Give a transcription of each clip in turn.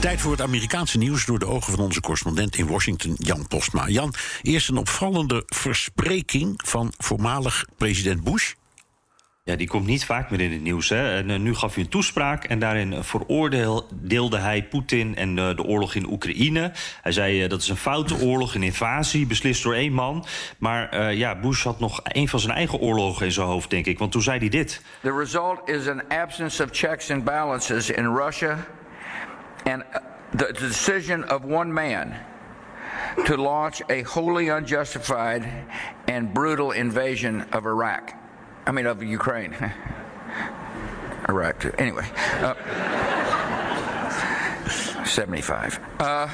Tijd voor het Amerikaanse nieuws door de ogen van onze correspondent in Washington, Jan Postma. Jan, eerst een opvallende verspreking van voormalig president Bush. Ja, die komt niet vaak meer in het nieuws. Hè. En uh, nu gaf hij een toespraak en daarin veroordeelde hij Poetin en uh, de oorlog in Oekraïne. Hij zei uh, dat is een foute oorlog, een invasie, beslist door één man. Maar ja, Bush had nog een van zijn eigen oorlogen in zijn hoofd, denk ik. Want toen zei hij dit. The result is an absence of checks and balances in Russia and the decision of one man to launch a wholly unjustified and brutal invasion of Iraq. I mean, of Ukraine. Iraq, too. Anyway. Uh, 75. Uh,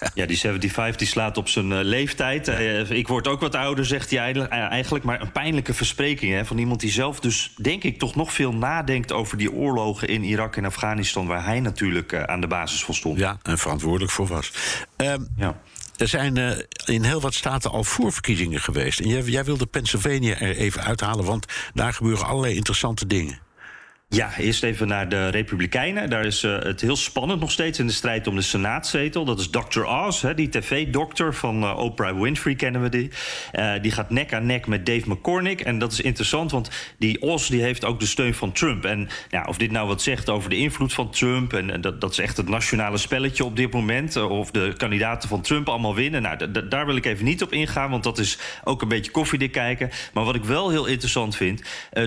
Ja, die 75 die slaat op zijn uh, leeftijd. Uh, ik word ook wat ouder, zegt hij eigenlijk. Maar een pijnlijke verspreking hè, van iemand die zelf dus, denk ik, toch nog veel nadenkt over die oorlogen in Irak en Afghanistan, waar hij natuurlijk aan de basis van stond. Ja, en verantwoordelijk voor was. Um, ja. Er zijn uh, in heel wat staten al voorverkiezingen geweest. En jij, jij wilde Pennsylvania er even uithalen, want daar gebeuren allerlei interessante dingen. Ja, eerst even naar de Republikeinen. Daar is uh, het heel spannend nog steeds in de strijd om de Senaatzetel. Dat is Dr. Oz, hè, die tv-dokter van uh, Oprah Winfrey kennen we die. Uh, die gaat nek aan nek met Dave McCormick. En dat is interessant, want die Oz die heeft ook de steun van Trump. En ja, of dit nou wat zegt over de invloed van Trump... en, en dat, dat is echt het nationale spelletje op dit moment... of de kandidaten van Trump allemaal winnen... nou, daar wil ik even niet op ingaan, want dat is ook een beetje koffiedik kijken. Maar wat ik wel heel interessant vind...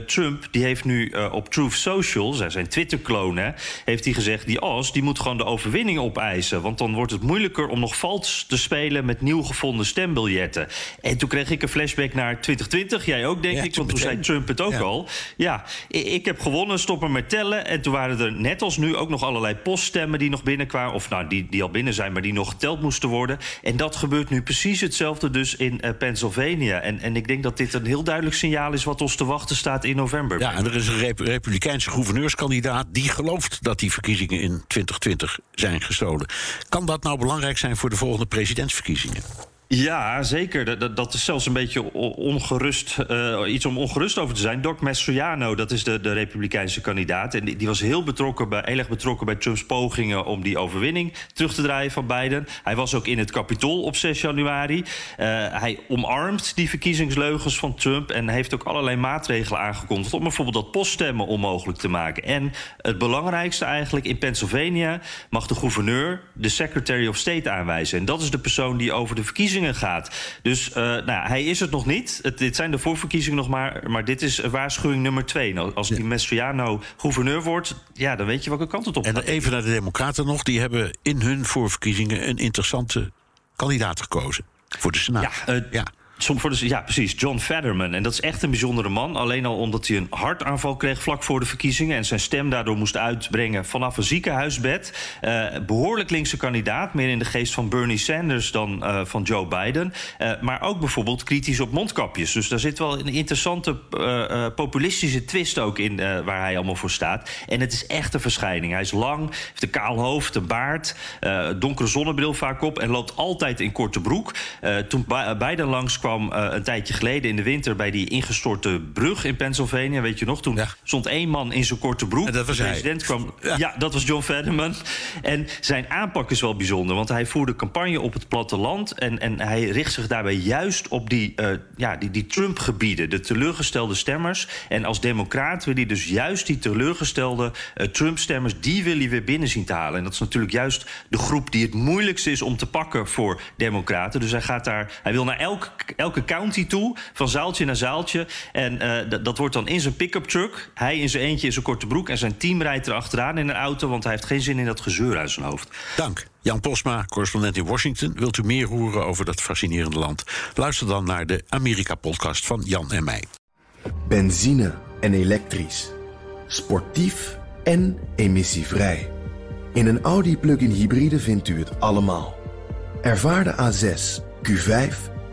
Trump die heeft nu op Truth Social, zijn Twitter-kloon, heeft hij gezegd... die Oz die moet gewoon de overwinning opeisen. Want dan wordt het moeilijker om nog vals te spelen... met nieuw gevonden stembiljetten. En toen kreeg ik een flashback naar 2020. Jij ook, denk ja, ik, want toen zei Trump het ook ja. al. Ja, ik heb gewonnen, stop er met tellen. En toen waren er net als nu ook nog allerlei poststemmen die nog binnenkwamen. Of nou, die, die al binnen zijn, maar die nog geteld moesten worden. En dat gebeurt nu precies hetzelfde dus in uh, Pennsylvania. En, en ik denk dat dit een heel duidelijk signaal is... wat ons te wachten staat in november. Ja, en er is een rep Gouverneurskandidaat die gelooft dat die verkiezingen in 2020 zijn gestolen. Kan dat nou belangrijk zijn voor de volgende presidentsverkiezingen? Ja, zeker. Dat, dat is zelfs een beetje ongerust, uh, iets om ongerust over te zijn. Doc Mastriano, dat is de, de Republikeinse kandidaat. En die, was heel, betrokken bij, heel erg betrokken bij Trumps pogingen om die overwinning terug te draaien van Biden. Hij was ook in het Capitool op 6 januari. Uh, hij omarmt die verkiezingsleugens van Trump en heeft ook allerlei maatregelen aangekondigd om bijvoorbeeld dat poststemmen onmogelijk te maken. En het belangrijkste eigenlijk, in Pennsylvania mag de gouverneur de Secretary of State aanwijzen. En dat is de persoon die over de verkiezingen gaat. Dus uh, nou, hij is het nog niet. Het, dit zijn de voorverkiezingen nog maar. Maar dit is waarschuwing nummer twee. Nou, als die Mastriano gouverneur wordt, ja, dan weet je welke kant het op gaat. En even naar de Democraten nog. Die hebben in hun voorverkiezingen een interessante kandidaat gekozen. Voor de Senaat. Ja, uh, ja ja, precies. John Fetterman. En dat is echt een bijzondere man. Alleen al omdat hij een hartaanval kreeg vlak voor de verkiezingen. En zijn stem daardoor moest uitbrengen vanaf een ziekenhuisbed. Uh, behoorlijk linkse kandidaat. Meer in de geest van Bernie Sanders dan uh, van Joe Biden. Uh, maar ook bijvoorbeeld kritisch op mondkapjes. Dus daar zit wel een interessante populistische twist ook in. waar hij allemaal voor staat. En het is echt een verschijning. Hij is lang, heeft een kaal hoofd, een baard. donkere zonnebril vaak op. En loopt altijd in korte broek. toen Biden langskwam kwam uh, een tijdje geleden in de winter bij die ingestorte brug in Pennsylvania. Weet je nog? Toen ja. stond één man in zijn korte broek. En dat was de president hij. kwam. Ja. ja. dat was John Fetterman. En zijn aanpak is wel bijzonder, want hij voerde campagne op het platteland. En, en hij richt zich daarbij juist op die, uh, ja, die, die Trump-gebieden, de teleurgestelde stemmers. En als democraat wil hij dus juist die teleurgestelde uh, Trump-stemmers, die wil hij weer binnen zien te halen. En dat is natuurlijk juist de groep die het moeilijkste is om te pakken voor democraten. Dus hij gaat daar, hij wil naar elk elke county toe, van zaaltje naar zaaltje. En uh, dat wordt dan in zijn pick-up truck. Hij in zijn eentje in zijn korte broek. En zijn team rijdt erachteraan in een auto, want hij heeft geen zin in dat gezeur uit zijn hoofd. Dank. Jan Posma, correspondent in Washington. Wilt u meer horen over dat fascinerende land? Luister dan naar de Amerika-podcast van Jan en mij. Benzine en elektrisch. Sportief en emissievrij. In een Audi plug-in hybride vindt u het allemaal. Ervaar de A6, Q5,